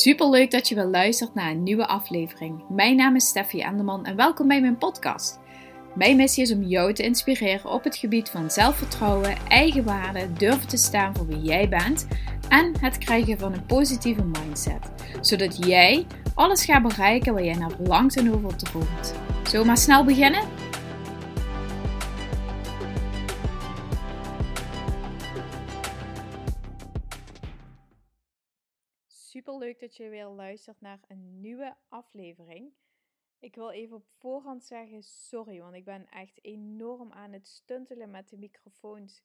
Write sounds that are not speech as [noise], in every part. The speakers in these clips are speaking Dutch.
Super leuk dat je weer luistert naar een nieuwe aflevering. Mijn naam is Steffi Enderman en welkom bij mijn podcast. Mijn missie is om jou te inspireren op het gebied van zelfvertrouwen, eigenwaarde, durven te staan voor wie jij bent en het krijgen van een positieve mindset, zodat jij alles gaat bereiken waar jij naar verlangt en over droomt. Zullen we maar snel beginnen? Dat je weer luistert naar een nieuwe aflevering. Ik wil even op voorhand zeggen sorry, want ik ben echt enorm aan het stuntelen met de microfoons.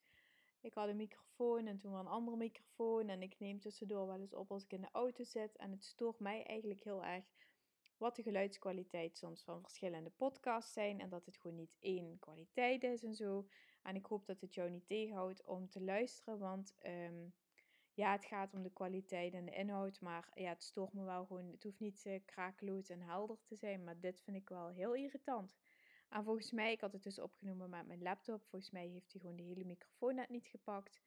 Ik had een microfoon en toen weer een andere microfoon en ik neem tussendoor wel eens op als ik in de auto zit. En het stoort mij eigenlijk heel erg wat de geluidskwaliteit soms van verschillende podcasts zijn en dat het gewoon niet één kwaliteit is en zo. En ik hoop dat het jou niet tegenhoudt om te luisteren, want um, ja, het gaat om de kwaliteit en de inhoud, maar ja, het stoort me wel gewoon. Het hoeft niet uh, krakeloos en helder te zijn, maar dit vind ik wel heel irritant. En volgens mij, ik had het dus opgenomen met mijn laptop. Volgens mij heeft hij gewoon de hele microfoon net niet gepakt.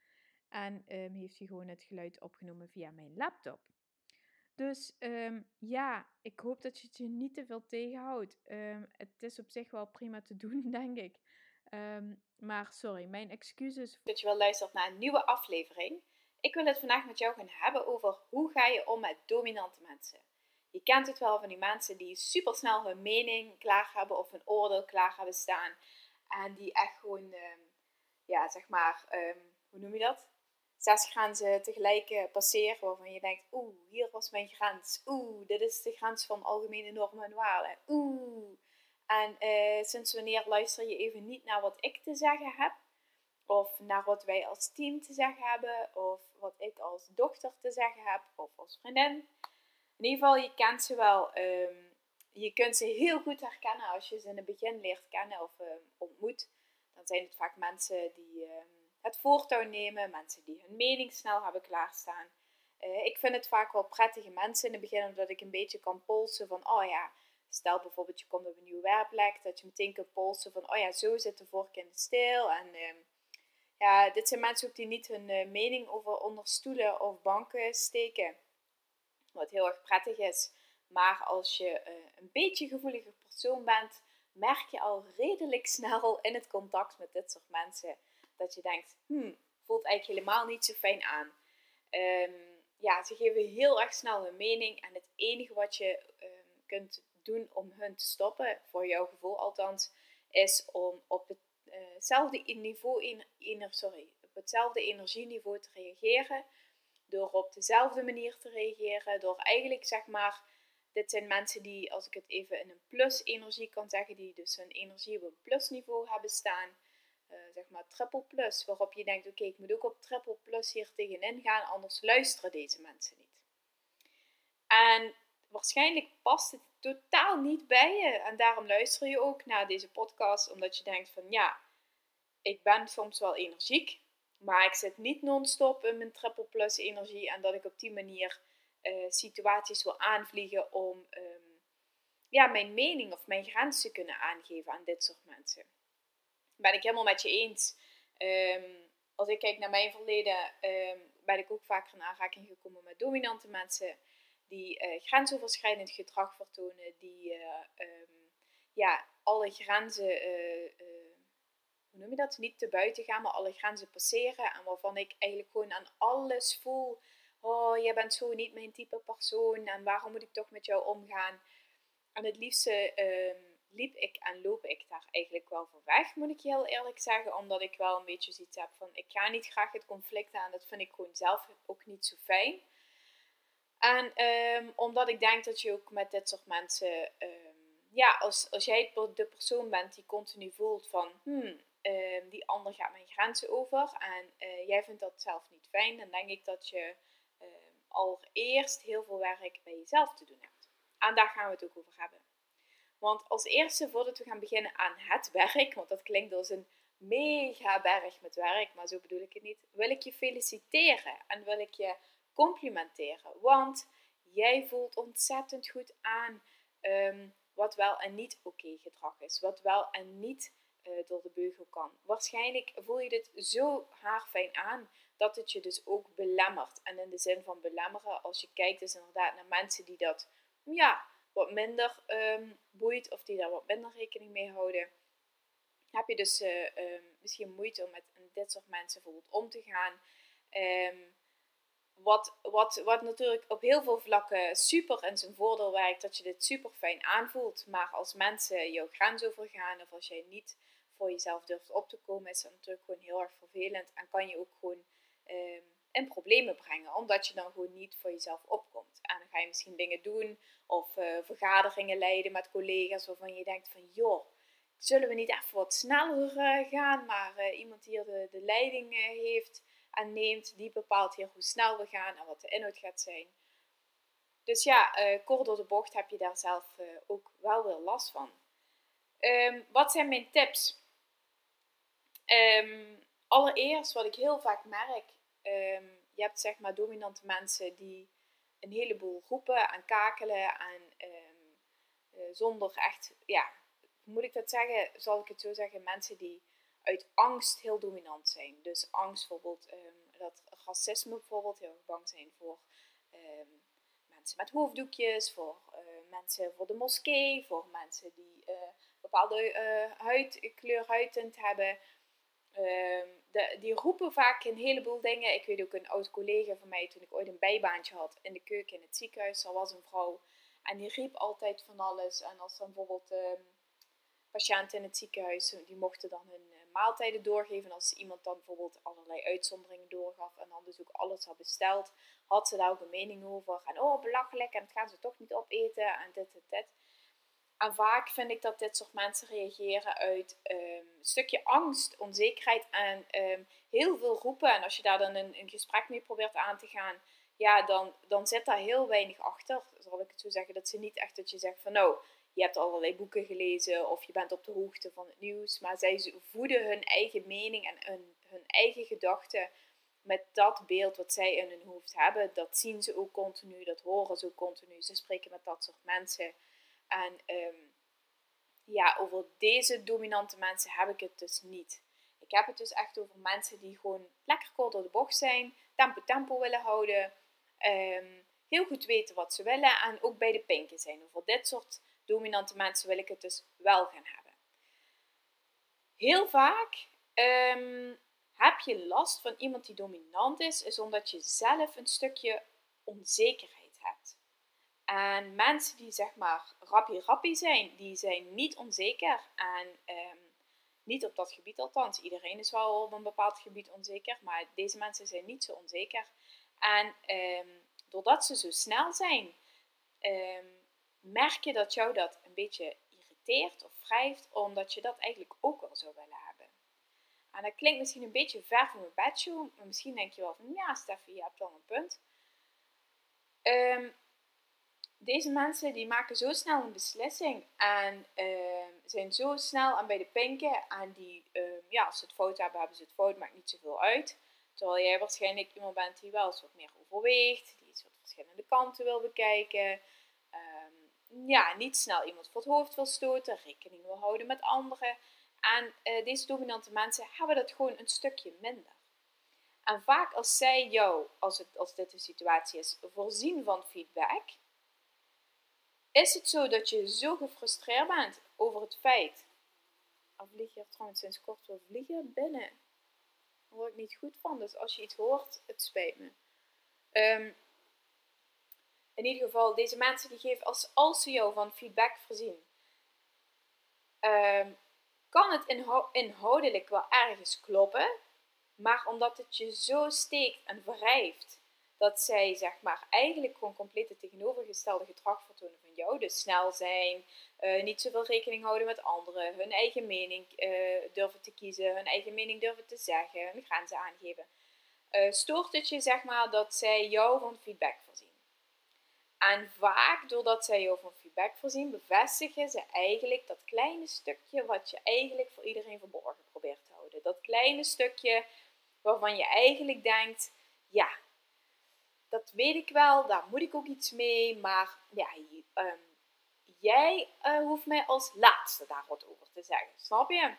En um, heeft hij gewoon het geluid opgenomen via mijn laptop. Dus um, ja, ik hoop dat je het je niet te veel tegenhoudt. Um, het is op zich wel prima te doen, [laughs] denk ik. maar sorry, mijn excuses. Dat je wel luistert naar een nieuwe aflevering. Ik wil het vandaag met jou gaan hebben over hoe ga je om met dominante mensen. Je kent het wel van die mensen die super snel hun mening klaar hebben of hun oordeel klaar hebben staan. En die echt gewoon, um, ja, zeg maar, um, hoe noem je dat? Zes grenzen tegelijk uh, passeren waarvan je denkt, oeh, hier was mijn grens. Oeh, dit is de grens van algemene normen en waarden. Oeh. En uh, sinds wanneer luister je even niet naar wat ik te zeggen heb? Of naar wat wij als team te zeggen hebben. Of wat ik als dochter te zeggen heb. Of als vriendin. In ieder geval, je kent ze wel. Um, je kunt ze heel goed herkennen als je ze in het begin leert kennen of um, ontmoet. Dan zijn het vaak mensen die um, het voortouw nemen. Mensen die hun mening snel hebben klaarstaan. Uh, ik vind het vaak wel prettige mensen in het begin. Omdat ik een beetje kan polsen van, oh ja... Stel bijvoorbeeld, je komt op een nieuwe werkplek, dat je meteen kunt polsen van, oh ja, zo zit de vork in de steel. En ja, dit zijn mensen ook die niet hun uh, mening over onder stoelen of banken steken. Wat heel erg prettig is. Maar als je uh, een beetje gevoeliger persoon bent, merk je al redelijk [laughs] snel in het contact met dit soort mensen dat je denkt, hmm, voelt eigenlijk helemaal niet zo fijn aan. Um, ja, ze geven heel erg snel hun mening en het enige wat je um, kunt doen om hun te stoppen, voor jouw gevoel althans, is om op het hetzelfde niveau, sorry, op hetzelfde energieniveau te reageren. Door op dezelfde manier te reageren. Door eigenlijk zeg maar, dit zijn mensen die, als ik het even in een plus energie kan zeggen, die dus hun energie op een plusniveau hebben staan. Uh, zeg maar triple plus, waarop je denkt, oké, ik moet ook op triple plus hier tegenin gaan, anders luisteren deze mensen niet. En waarschijnlijk past het totaal niet bij je. En daarom luister je ook naar deze podcast, omdat je denkt van ja, ik ben soms wel energiek, maar ik zit niet non-stop in mijn triple plus energie en dat ik op die manier uh, situaties wil aanvliegen om um, ja, mijn mening of mijn grens te kunnen aangeven aan dit soort mensen. Ben ik helemaal met je eens. Um, als ik kijk naar mijn verleden, um, ben ik ook vaker in aanraking gekomen met dominante mensen die uh, grensoverschrijdend gedrag vertonen, die uh, ja, alle grenzen noem je dat, niet te buiten gaan, maar alle grenzen passeren. En waarvan ik eigenlijk gewoon aan alles voel, oh, jij bent zo niet mijn type persoon en waarom moet ik toch met jou omgaan? En het liefste um, liep ik en loop ik daar eigenlijk wel voor weg, moet ik je heel eerlijk zeggen. Omdat ik wel een beetje zoiets heb van, ik ga niet graag het conflict aan. Dat vind ik gewoon zelf ook niet zo fijn. En um, omdat ik denk dat je ook met dit soort mensen, um, ja, als, als jij de persoon bent die continu voelt van, hmm, Ehm, die ander gaat mijn grenzen over en uh, jij vindt dat zelf niet fijn, dan denk ik dat je uh, allereerst heel veel werk bij jezelf te doen hebt. En daar gaan we het ook over hebben. Want als eerste, voordat we gaan beginnen aan het werk, want dat klinkt als een mega berg met werk, maar zo bedoel ik het niet, wil ik je feliciteren en wil ik je complimenteren. Want jij voelt ontzettend goed aan um, wat wel en niet oké gedrag is, wat wel en niet uh, door de beugel kan. Waarschijnlijk voel je dit zo haarfijn aan, dat het je dus ook belemmert. En in de zin van belemmeren, als je kijkt dus inderdaad naar mensen die dat ja, wat minder um, boeit of die daar wat minder rekening mee houden, heb je dus uh, misschien moeite om met dit soort mensen bijvoorbeeld om te gaan. Um, wat, wat, wat natuurlijk op heel veel vlakken super in zijn voordeel werkt, dat je dit super fijn aanvoelt. Maar als mensen jouw grens overgaan of als jij niet voor jezelf durft op te komen, is dat natuurlijk gewoon heel erg vervelend. En kan je ook gewoon um, in problemen brengen, omdat je dan gewoon niet voor jezelf opkomt. En dan ga je misschien dingen doen of uh, vergaderingen leiden met collega's waarvan je denkt van joh, zullen we niet even wat sneller uh, gaan, maar uh, iemand die hier de, de leiding heeft en neemt, die bepaalt hier hoe snel we gaan en wat de inhoud gaat zijn. Dus ja, kort door de bocht heb je daar zelf ook wel weer last van. Um, wat zijn mijn tips? Um, allereerst, wat ik heel vaak merk, um, je hebt zeg maar dominante mensen die een heleboel roepen en kakelen en uh, zonder echt, ja, moet ik dat zeggen, zal ik het zo zeggen, mensen die uit angst heel dominant zijn. Dus angst bijvoorbeeld, dat racisme bijvoorbeeld, heel bang zijn voor mensen met hoofddoekjes, voor uh, mensen voor de moskee, voor mensen die uh, bepaalde huidkleur, huidtint hebben. De, die roepen vaak een heleboel dingen. Ik weet ook een oud collega van mij, toen ik ooit een bijbaantje had in de keuken in het ziekenhuis, er was een vrouw en die riep altijd van alles. En als dan bijvoorbeeld um, patiënten in het ziekenhuis, die mochten dan hun uh, maaltijden doorgeven. Als iemand dan bijvoorbeeld allerlei uitzonderingen doorgaf en dan dus ook alles had besteld, had ze daar ook een mening over. En oh, belachelijk, en het gaan ze toch niet opeten en dit en dit. En vaak vind ik dat dit soort mensen reageren uit um, een stukje angst, onzekerheid en um, heel veel roepen. En als je daar dan een, een, gesprek mee probeert aan te gaan, ja, dan, dan zit daar heel weinig achter. Zal ik het zo zeggen, dat ze niet echt dat je zegt van nou, je hebt allerlei boeken gelezen of je bent op de hoogte van het nieuws. Maar zij voeden hun eigen mening en hun, hun eigen gedachten met dat beeld wat zij in hun hoofd hebben. Dat zien ze ook continu, dat horen ze ook continu. Ze spreken met dat soort mensen. En um, ja, over deze dominante mensen heb ik het dus niet. Ik heb het dus echt over mensen die gewoon lekker kort door de bocht zijn, tempo tempo willen houden, um, heel goed weten wat ze willen en ook bij de pinken zijn. Over dit soort dominante mensen wil ik het dus wel gaan hebben. Heel vaak um, heb je last van iemand die dominant is, is omdat je zelf een stukje onzekerheid hebt. En mensen die zeg maar rappie rappie zijn, die zijn niet onzeker. En um, niet op dat gebied althans. Iedereen is wel op een bepaald gebied onzeker. Maar deze mensen zijn niet zo onzeker. En um, doordat ze zo snel zijn, um, merk je dat jou dat een beetje irriteert of wrijft. Omdat je dat eigenlijk ook wel zou willen hebben. En dat klinkt misschien een beetje ver van mijn bedshow. Maar misschien denk je wel van ja Steffi, je hebt wel een punt. Um, deze mensen die maken zo snel een beslissing en uh, zijn zo snel aan bij de pinken. En die, uh, ja, als ze het fout hebben, hebben ze het fout, maakt niet zoveel uit. Terwijl jij waarschijnlijk iemand bent die wel eens wat meer overweegt, die iets wat verschillende kanten wil bekijken. Um, ja, niet snel iemand voor het hoofd wil stoten, rekening wil houden met anderen. En uh, deze dominante mensen hebben dat gewoon een stukje minder. En vaak als zij jou, als, het, als dit de situatie is, voorzien van feedback, is het zo dat je zo gefrustreerd bent over het feit. Al vlieg je er trouwens sinds kort wel vliegen binnen. Daar word ik niet goed van. Dus als je iets hoort, het spijt me. Um, in ieder geval, deze mensen die geven, als, als ze jou van feedback voorzien, um, kan het inhoudelijk wel ergens kloppen. Maar omdat het je zo steekt en wrijft dat zij zeg maar eigenlijk gewoon compleet het tegenovergestelde gedrag vertonen van jou. Dus snel zijn, uh, niet zoveel rekening houden met anderen, hun eigen mening uh, durven te kiezen, hun eigen mening durven te zeggen, hun grenzen aangeven. Uh, stoort het je zeg maar dat zij jou van feedback voorzien. En vaak doordat zij jou van feedback voorzien, bevestigen ze eigenlijk dat kleine stukje wat je eigenlijk voor iedereen verborgen probeert te houden. Dat kleine stukje waarvan je eigenlijk denkt, ja, dat weet ik wel, daar moet ik ook iets mee. Maar ja, um, jij uh, hoeft mij als laatste daar wat over te zeggen. Snap je?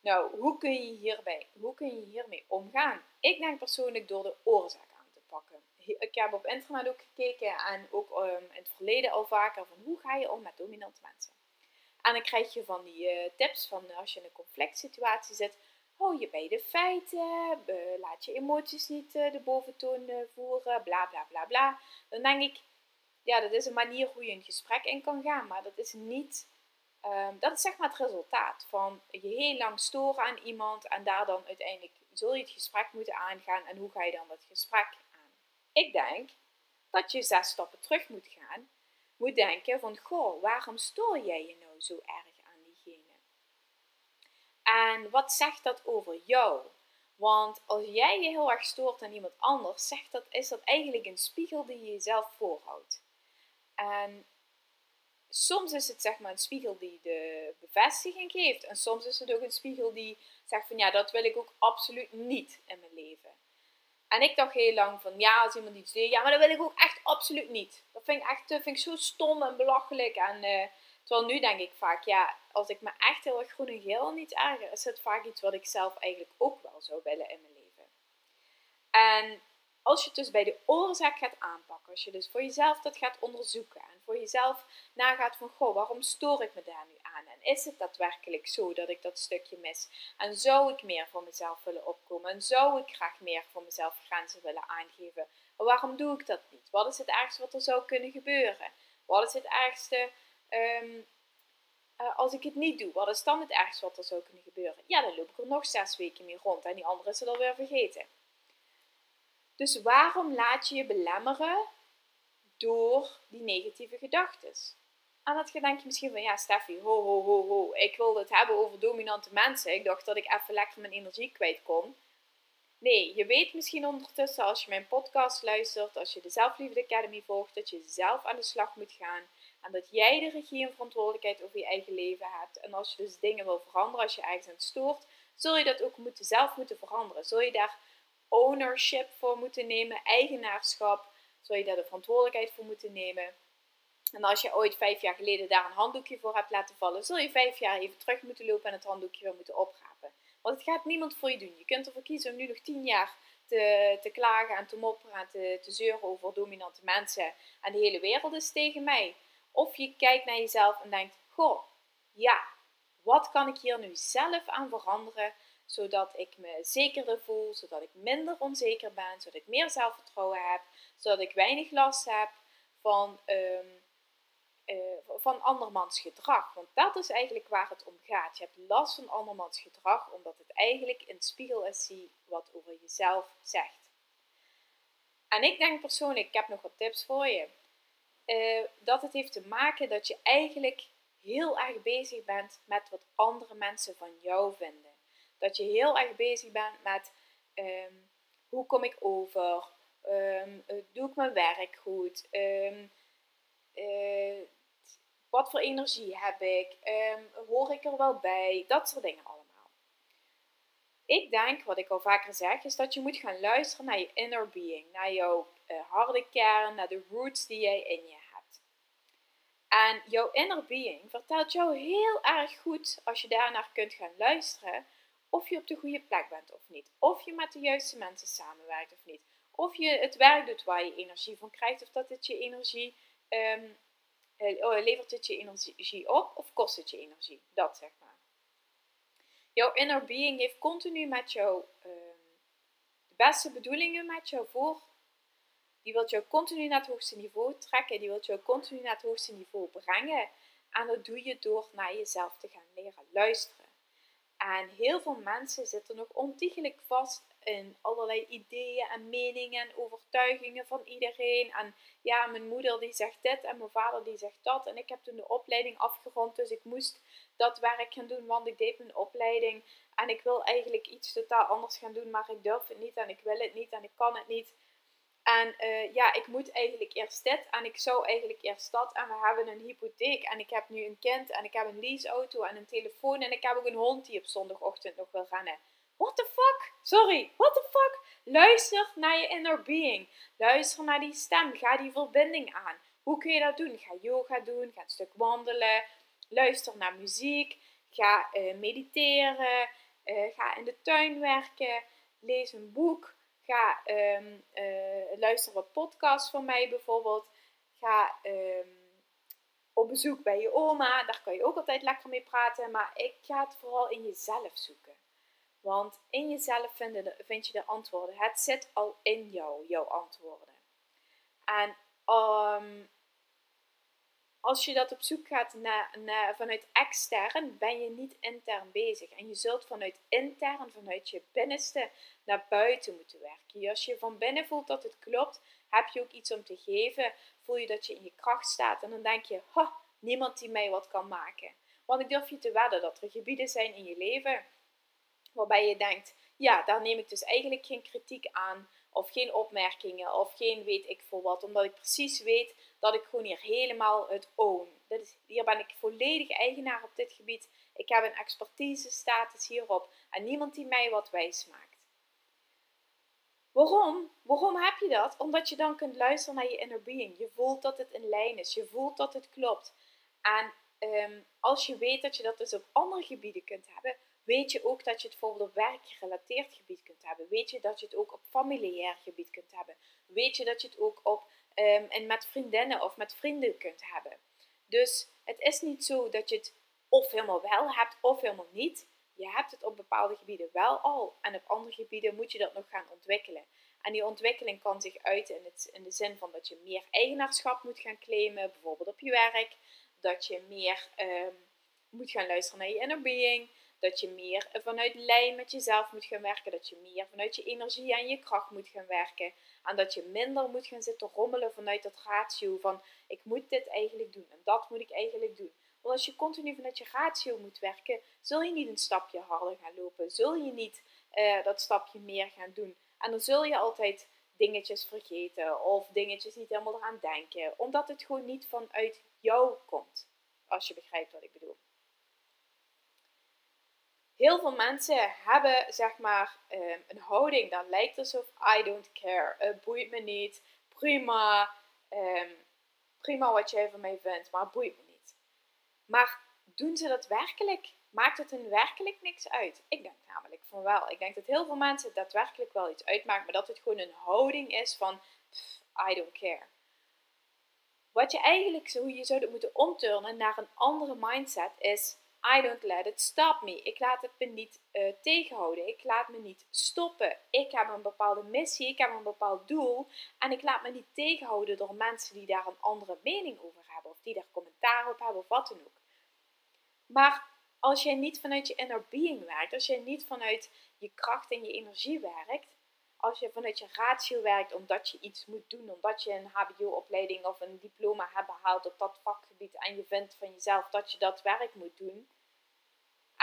Nou, hoe kun je, hierbij, hoe kun je hiermee omgaan? Ik denk persoonlijk door de oorzaak aan te pakken. Ik heb op internet ook gekeken en ook um, in het verleden al vaker van hoe ga je om met dominante mensen. En dan krijg je van die uh, tips van als je in een conflict situatie zit, hou je bij de feiten, laat je emoties niet uh, de boventoon uh, voeren, bla bla bla bla. Dan denk ik, ja, dat is een manier hoe je een gesprek in kan gaan, maar dat is niet Um, dat is zeg maar het resultaat van je heel lang storen aan iemand en daar dan uiteindelijk zul je het gesprek moeten aangaan en hoe ga je dan dat gesprek aan? Ik denk dat je zes stappen terug moet gaan, moet denken van goh, waarom stoor jij je nou zo erg? En wat zegt dat over jou? Want als jij je heel erg stoort aan iemand anders, zegt dat, is dat eigenlijk een spiegel die je jezelf voorhoudt. En soms is het zeg maar een spiegel die de bevestiging geeft. En soms is het ook een spiegel die zegt van ja, dat wil ik ook absoluut niet in mijn leven. En ik dacht heel lang van ja, als iemand iets deed, ja, maar dat wil ik ook echt absoluut niet. Dat vind ik echt vind ik zo stom en belachelijk. En uh, terwijl nu denk ik vaak, ja, als ik me echt heel erg groen en geel niet erger, is het vaak iets wat ik zelf eigenlijk ook wel zou willen in mijn leven. En als je het dus bij de oorzaak gaat aanpakken, als je dus voor jezelf dat gaat onderzoeken en voor jezelf nagaat van, goh, waarom stoor ik me daar nu aan? En is het daadwerkelijk zo dat ik dat stukje mis? En zou ik meer voor mezelf willen opkomen? En zou ik graag meer voor mezelf grenzen willen aangeven? Maar waarom doe ik dat niet? Wat is het ergste wat er zou kunnen gebeuren? Wat is het ergste um, uh, als ik het niet doe? Wat is dan het ergste wat er zou kunnen gebeuren? Ja, dan loop ik er nog zes weken mee rond en die andere is het alweer vergeten. Dus waarom laat je je belemmeren door die negatieve gedachten? En dat denk je misschien van, ja Steffi, ho ho ho ho, ik wilde het hebben over dominante mensen. Ik dacht dat ik even lekker mijn energie kwijt kon. Nee, je weet misschien ondertussen als je mijn podcast luistert, als je de Zelfliefde Academy volgt, dat je zelf aan de slag moet gaan. En dat jij de regie en verantwoordelijkheid over je eigen leven hebt. En als je dus dingen wil veranderen, als je ergens aan het stoort, zul je dat ook moeten, zelf moeten veranderen. Zul je daar ownership voor moeten nemen, eigenaarschap, zul je daar de verantwoordelijkheid voor moeten nemen. En als je ooit vijf jaar geleden daar een handdoekje voor hebt laten vallen, zul je vijf jaar even terug moeten lopen en het handdoekje weer moeten oprapen. Want het gaat niemand voor je doen. Je kunt ervoor kiezen om nu nog tien jaar te, te klagen en te mopperen en te, te zeuren over dominante mensen en de hele wereld is tegen mij. Of je kijkt naar jezelf en denkt, goh, ja, wat kan ik hier nu zelf aan veranderen zodat ik me zekerder voel, zodat ik minder onzeker ben, zodat ik meer zelfvertrouwen heb, zodat ik weinig last heb van, um, uh, van andermans gedrag. Want dat is eigenlijk waar het om gaat. Je hebt last van andermans gedrag, omdat het eigenlijk een spiegel is wat over jezelf zegt. En ik denk persoonlijk, ik heb nog wat tips voor je. Uh, dat het heeft te maken dat je eigenlijk heel erg bezig bent met wat andere mensen van jou vinden. Dat je heel erg bezig bent met ehm, hoe kom ik over? Um, doe ik mijn werk goed? Um, uh, wat voor energie heb ik? hoor ik er wel bij? Dat soort dingen allemaal. Ik denk, wat ik al vaker zeg, is dat je moet gaan luisteren naar je inner being, naar jouw harde kern, naar de roots die jij in je. En jouw inner being vertelt jou heel erg goed, als je daarnaar kunt gaan luisteren, of je op de goede plek bent of niet. Of je met de juiste mensen samenwerkt of niet. Of je het werk doet waar je energie van krijgt. Of dat het je energie. Um, levert het je energie op of kost het je energie? Dat zeg maar. Jouw inner being heeft continu met jou um, de beste bedoelingen met jou voor. Die wil jou continu naar het hoogste niveau trekken. Die wil jou continu naar het hoogste niveau brengen. En dat doe je door naar jezelf te gaan leren luisteren. En heel veel mensen zitten nog ontiegelijk vast in allerlei ideeën en meningen en overtuigingen van iedereen. En ja, mijn moeder die zegt dit en mijn vader die zegt dat. En ik heb toen de opleiding afgerond, dus ik moest dat werk gaan doen, want ik deed mijn opleiding. En ik wil eigenlijk iets totaal anders gaan doen, maar ik durf het niet en ik wil het niet en ik kan het niet. En uh, ja, ik moet eigenlijk eerst dit en ik zou eigenlijk eerst dat. En we hebben een hypotheek en ik heb nu een kind en ik heb een leaseauto en een telefoon en ik heb ook een hond die op zondagochtend nog wil rennen. What the fuck? Sorry, what the fuck? Luister naar je inner being. Luister naar die stem. Ga die verbinding aan. Hoe kun je dat doen? Ga yoga doen, ga een stuk wandelen, luister naar muziek, ga uh, mediteren. Uh, ga in de tuin werken. Lees een boek. Ga um, uh, luister wat podcasts van mij bijvoorbeeld. Ga um, op bezoek bij je oma. Daar kan je ook altijd lekker mee praten. Maar ik ga het vooral in jezelf zoeken. Want in jezelf vind je de antwoorden. Het zit al in jou, jouw antwoorden. En um, als je dat op zoek gaat naar, vanuit extern, ben je niet intern bezig. En je zult vanuit intern, vanuit je binnenste, naar buiten moeten werken. Als je van binnen voelt dat het klopt, heb je ook iets om te geven. Voel je dat je in je kracht staat. En dan denk je, ha, niemand die mij wat kan maken. Want ik durf je te wedden dat er gebieden zijn in je leven waarbij je denkt, ja, daar neem ik dus eigenlijk geen kritiek aan. Of geen opmerkingen, of geen weet ik voor wat. Omdat ik precies weet dat ik gewoon hier helemaal het own. Dit is, hier ben ik volledig eigenaar op dit gebied. Ik heb een expertise status hierop. En niemand die mij wat wijs maakt. Waarom? Waarom heb je dat? Omdat je dan kunt luisteren naar je inner being. Je voelt dat het in lijn is. Je voelt dat het klopt. En ehm, als je weet dat je dat dus op andere gebieden kunt hebben, weet je ook dat je het bijvoorbeeld op werkgerelateerd gebied kunt hebben. Weet je dat je het ook op familiair gebied kunt hebben. Weet je dat je het ook op um, en met vriendinnen of met vrienden kunt hebben. Dus het is niet zo dat je het of helemaal wel hebt of helemaal niet. Je hebt het op bepaalde gebieden wel al en op andere gebieden moet je dat nog gaan ontwikkelen. En die ontwikkeling kan zich uiten in, het, in de zin van dat je meer eigenaarschap moet gaan claimen, bijvoorbeeld op je werk. Dat je meer um, moet gaan luisteren naar je inner being. Dat je meer vanuit lijn met jezelf moet gaan werken. Dat je meer vanuit je energie en je kracht moet gaan werken. En dat je minder moet gaan zitten rommelen vanuit dat ratio van ik moet dit eigenlijk doen en dat moet ik eigenlijk doen. Want als je continu vanuit je ratio moet werken, zul je niet een stapje harder gaan lopen. Zul je niet uh, dat stapje meer gaan doen. En dan zul je altijd dingetjes vergeten of dingetjes niet helemaal eraan denken. Omdat het gewoon niet vanuit jou komt. Als je begrijpt wat ik bedoel heel veel mensen hebben zeg maar um, een houding dat lijkt alsof I don't care, het boeit me niet, prima, um, prima wat jij van mij vindt, maar het boeit me niet. Maar doen ze dat werkelijk? Maakt het hun werkelijk niks uit? Ik denk namelijk van wel. Ik denk dat heel veel mensen daadwerkelijk wel iets uitmaakt, maar dat het gewoon een houding is van I don't care. Wat je eigenlijk, hoe je zou moeten omturnen naar een andere mindset is I don't let it stop me. Ik laat het me niet uh, tegenhouden. Ik laat me niet stoppen. Ik heb een bepaalde missie. Ik heb een bepaald doel. En ik laat me niet tegenhouden door mensen die daar een andere mening over hebben. Of die daar commentaar op hebben of wat dan ook. Maar als jij niet vanuit je inner being werkt. Als jij niet vanuit je kracht en je energie werkt. Als je vanuit je ratio werkt omdat je iets moet doen. Omdat je een hbo-opleiding of een diploma hebt behaald op dat vakgebied. En je vindt van jezelf dat je dat werk moet doen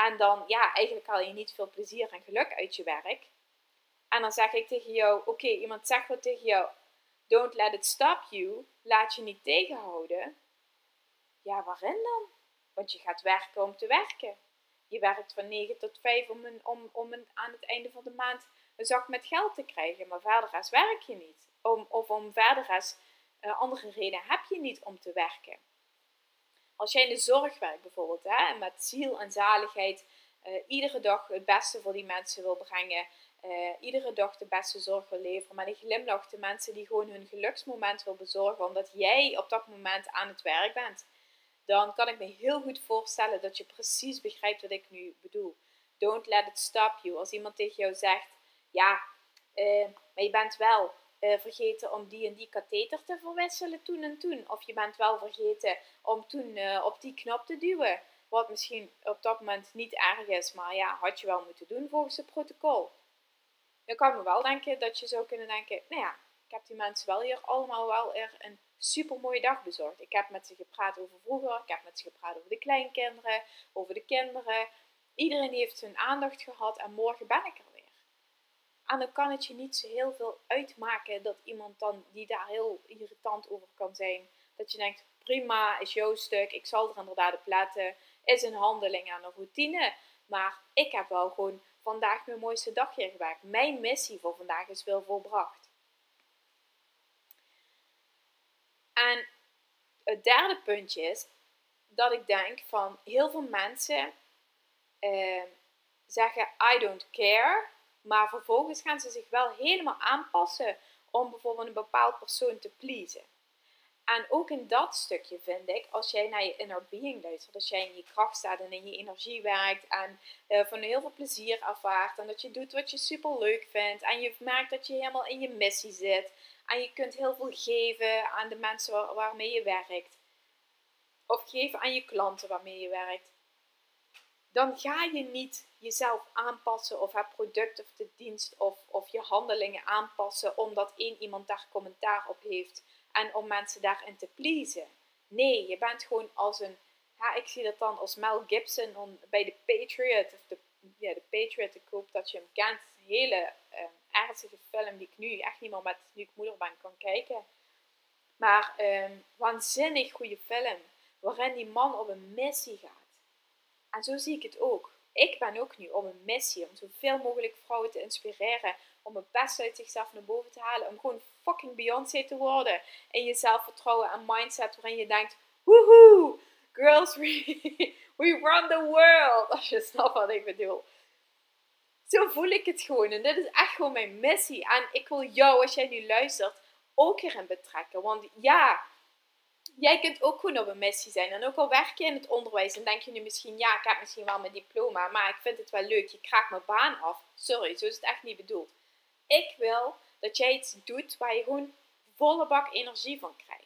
en dan, ja, eigenlijk haal je niet veel plezier en geluk uit je werk. En dan zeg ik tegen jou, oké, iemand zegt wat tegen jou. Don't let it stop you. Laat je niet tegenhouden. Ja, waarin dan? Want je gaat werken om te werken. Je werkt van 9 tot 5 om, een, om, om een, aan het einde van de maand een zak met geld te krijgen. Maar verder als werk je niet. Of om verder als uh, andere reden heb je niet om te werken. Als jij in de zorg werkt bijvoorbeeld, hè, en met ziel en zaligheid uh, iedere dag het beste voor die mensen wil brengen, uh, iedere dag de beste zorg wil leveren, met een glimlach de mensen die gewoon hun geluksmoment wil bezorgen, omdat jij op dat moment aan het werk bent, dan kan ik me heel goed voorstellen dat je precies begrijpt wat ik nu bedoel. Don't let it stop you. Als iemand tegen jou zegt, ja, uh, maar je bent wel uh, vergeten om die en die katheter te verwisselen toen en toen. Of je bent wel vergeten om toen uh, op die knop te duwen. Wat misschien op dat moment niet erg is, maar ja, had je wel moeten doen volgens het protocol. Dan kan ik me wel denken dat je zou kunnen denken, nou ja, ik heb die mensen wel hier allemaal wel er een super mooie dag bezorgd. Ik heb met ze gepraat over vroeger, ik heb met ze gepraat over de kleinkinderen, over de kinderen. Iedereen heeft zijn aandacht gehad en morgen ben ik er en dan kan het je niet zo heel veel uitmaken dat iemand dan die daar heel irritant over kan zijn. Dat je denkt, prima, is jouw stuk, ik zal er inderdaad op letten. Is een handeling en een routine. Maar ik heb wel gewoon vandaag mijn mooiste dagje gewerkt. Mijn missie voor vandaag is wel volbracht. En het derde puntje is dat ik denk van heel veel mensen eh, zeggen I don't care, maar vervolgens gaan ze zich wel helemaal aanpassen om bijvoorbeeld een bepaald persoon te pleasen. En ook in dat stukje vind ik, als jij naar je inner being luistert, als jij in je kracht staat en in je energie werkt en uh, van heel veel plezier ervaart en dat je doet wat je super leuk vindt en je merkt dat je helemaal in je missie zit en je kunt heel veel geven aan de mensen waarmee je werkt of geven aan je klanten waarmee je werkt, dan ga je niet jezelf aanpassen of het product of de dienst of, of je handelingen aanpassen omdat één iemand daar commentaar op heeft en om mensen daarin te pleasen. Nee, je bent gewoon als een, ik zie dat dan als Mel Gibson bij de Patriot, of de, ja, de Patriot, ik hoop dat je hem kent, een hele uh, ernstige film die ik nu echt niet meer met, nu ik moeder ben, kan kijken. Maar um, waanzinnig goede film, waarin die man op een missie gaat. En zo zie ik het ook. Ik ben ook nu op een missie om zoveel mogelijk vrouwen te inspireren om het beste uit zichzelf naar boven te halen. Om gewoon fucking Beyoncé te worden. En je zelfvertrouwen en mindset waarin je denkt, woehoe, girls, we, [laughs] we run the world. [laughs] Als je snapt wat ik bedoel. Zo voel ik het gewoon. En dit is echt gewoon mijn missie. En ik wil jou, als jij nu luistert, ook erin betrekken. Want ja, jij kunt ook gewoon op een missie zijn. En ook al werk je in het onderwijs en denk je nu misschien, ja, ik heb misschien wel mijn diploma, maar ik vind het wel leuk, je kraakt mijn baan af. Sorry, zo is het echt niet bedoeld. Ik wil dat jij iets doet waar je gewoon volle bak energie van krijgt.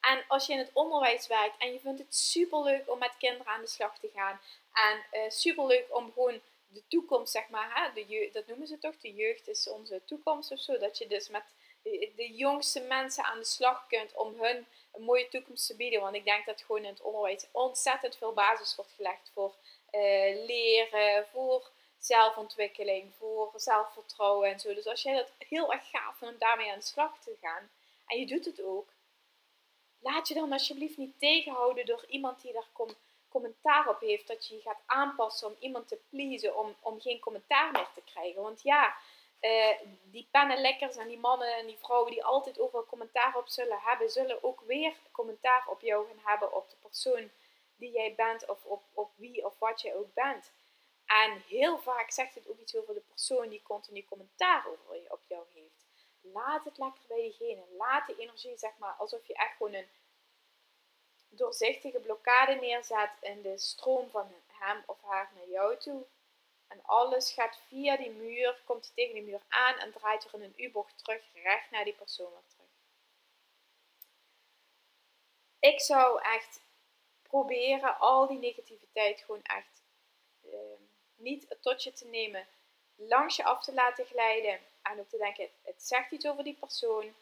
En als je in het onderwijs werkt en je vindt het super leuk om met kinderen aan de slag te gaan. En uh, super leuk om gewoon de toekomst, zeg maar, hè, de dat noemen ze toch, de jeugd is onze toekomst of zo. Dat je dus met de, de jongste mensen aan de slag kunt om hun een mooie toekomst te bieden. Want ik denk dat gewoon in het onderwijs ontzettend veel basis wordt gelegd voor uh, leren, voor zelfontwikkeling, voor zelfvertrouwen en zo. Dus als jij dat heel erg gaaf vindt om daarmee aan de slag te gaan en je doet het ook, laat je dan alsjeblieft niet tegenhouden door iemand die daar commentaar op heeft, dat je je gaat aanpassen om iemand te pleasen, om, om geen commentaar meer te krijgen. Want ja, uh, die pennenlekkers en die mannen en die vrouwen die altijd overal commentaar op zullen hebben, zullen ook weer commentaar op jou gaan hebben, op de persoon die jij bent of op, op wie of wat jij ook bent. En heel vaak zegt het ook iets over de persoon die continu commentaar over je, op jou heeft. Laat het lekker bij diegene. Laat de energie, zeg maar, alsof je echt gewoon een doorzichtige blokkade neerzet in de stroom van hem of haar naar jou toe. En alles gaat via die muur, komt tegen die muur aan en draait er in een U-bocht terug, recht naar die persoon weer terug. Ik zou echt proberen al die negativiteit gewoon echt ehm, niet tot je te nemen, langs je af te laten glijden. En ook te denken, het zegt iets over die persoon.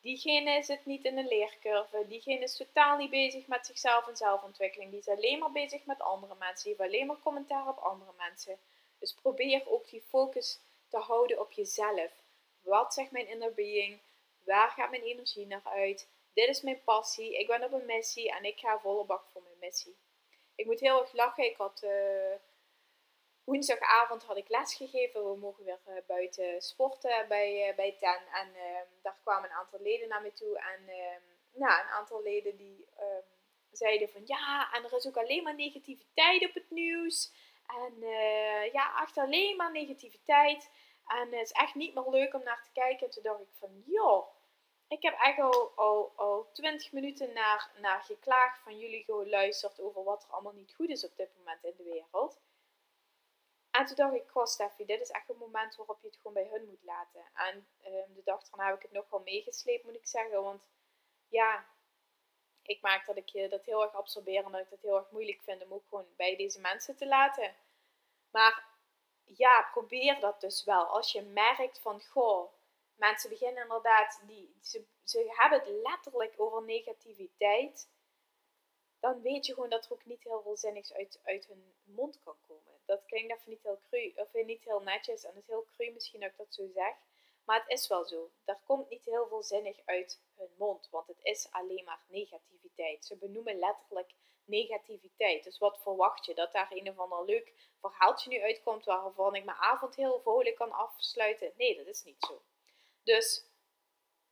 Diegene zit niet in een leercurve. Diegene is totaal niet bezig met zichzelf en zelfontwikkeling. Die is alleen maar bezig met andere mensen. Die heeft alleen maar commentaar op andere mensen. Dus probeer ook die focus te houden op jezelf. Wat zegt mijn inner being? Waar gaat mijn energie naar uit? Dit is mijn passie. Ik ben op een missie en ik ga volle bak voor mijn missie. Ik moet heel erg lachen. Ik had uh, woensdagavond had ik les gegeven. We mogen weer uh, buiten sporten bij, uh, bij TEN. En ehm, daar kwamen een aantal leden naar me toe. En ehm, nou, een aantal leden die um, zeiden van ja, en er is ook alleen maar negativiteit op het nieuws. En uh, ja, echt alleen maar negativiteit. En het is echt niet meer leuk om naar te kijken. En toen dacht ik van, joh, ik heb echt al, al, al 20 minuten naar, naar geklaagd van jullie geluisterd over wat er allemaal niet goed is op dit moment in de wereld. En toen dacht ik, goh Steffi, dit is echt een moment waarop je het gewoon bij hun moet laten. En um, de dag daarna heb ik het nog wel meegesleept, moet ik zeggen. Want ja, ik maak dat ik dat heel erg absorbeer en dat ik dat heel erg moeilijk vind om ook gewoon bij deze mensen te laten. Maar ja, probeer dat dus wel. Als je merkt van, goh, mensen beginnen inderdaad, die, ze, ze hebben het letterlijk over negativiteit. Dan weet je gewoon dat er ook niet heel veel zinnigs uit, uit hun mond kan komen. Dat klinkt even niet heel cru, of niet heel netjes en het is heel cru misschien dat ik dat zo zeg. Maar het is wel zo. Er komt niet heel veel zinnig uit hun mond, want het is alleen maar negativiteit. Ze benoemen letterlijk negativiteit. Dus wat verwacht je? Dat daar een of ander leuk verhaaltje nu uitkomt waarvan ik mijn avond heel vrolijk kan afsluiten? Nee, dat is niet zo. Dus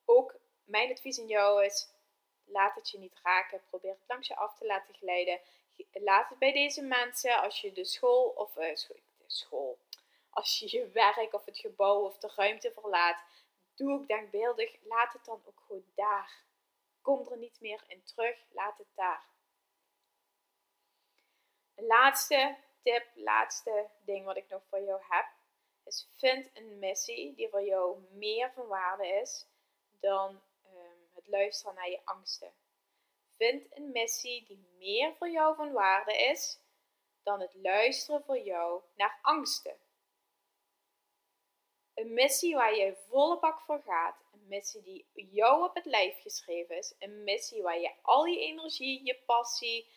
ook mijn advies aan jou is: laat het je niet raken. Probeer het langs je af te laten glijden. Laat het bij deze mensen, als je de school of uh, school. Als je je werk of het gebouw of de ruimte verlaat, doe ook denkbeeldig, laat het dan ook gewoon daar. Kom er niet meer in terug, laat het daar. Een laatste tip, laatste ding wat ik nog voor jou heb, is vind een missie die voor jou meer van waarde is dan ehm, het luisteren naar je angsten. Vind een missie die meer voor jou van waarde is dan het luisteren voor jou naar angsten. Een missie waar je volle bak voor gaat. Een missie die jou op het lijf geschreven is. Een missie waar je al je energie, je passie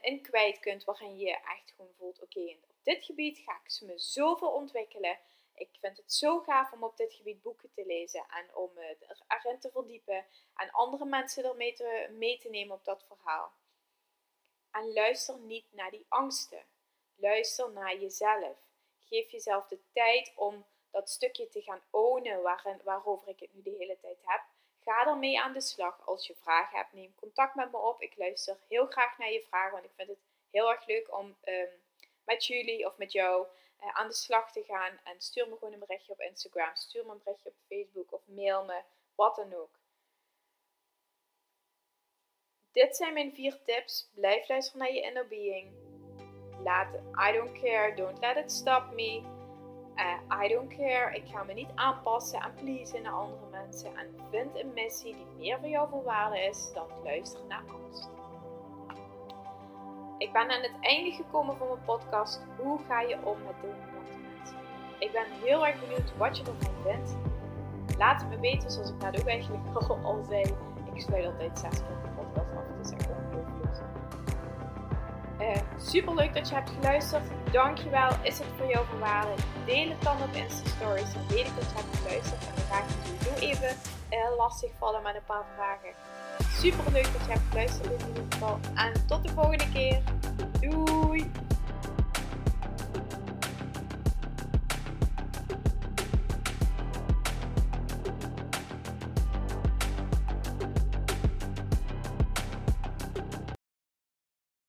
in kwijt kunt. Waarin je echt gewoon voelt: oké, op dit gebied ga ik me zoveel ontwikkelen. Ik vind het zo gaaf om op dit gebied boeken te lezen en om erin te verdiepen en andere mensen ermee te, mee te nemen op dat verhaal. En luister niet naar die angsten. Luister naar jezelf. Geef jezelf de tijd om dat stukje te gaan ownen waarin, waarover ik het nu de hele tijd heb. Ga ermee aan de slag. Als je vragen hebt, neem contact met me op. Ik luister heel graag naar je vragen, want ik vind het heel erg leuk om ehm, met jullie of met jou uh, aan de slag te gaan. En stuur me gewoon een berichtje op Instagram, stuur me een berichtje op Facebook of mail me, wat dan ook. Dit zijn mijn vier tips. Blijf luisteren naar je inner being. Laat I don't care, don't let it stop me. Uh, I don't care, ik ga me niet aanpassen en pleasen naar andere mensen. En vind een missie die meer voor jou van waarde is dan luisteren naar angst. Ik ben aan het einde gekomen van mijn podcast. Hoe ga je om met dominante mensen? Ik ben heel erg benieuwd wat je ervan vindt. Laat het me weten, zoals ik net ook eigenlijk [laughs] al zei. Ik sluit altijd zes keer de podcast af. Het is echt ongelooflijk. Uh, super leuk dat je hebt geluisterd. Dankjewel. Is het voor jou waarde? Deel het dan op Insta Stories. Dan weet ik dat je hebt geluisterd. En dan ga ik je sowieso even uh, lastig vallen met een paar vragen. Super leuk dat je hebt geluisterd in ieder geval. En tot de volgende keer.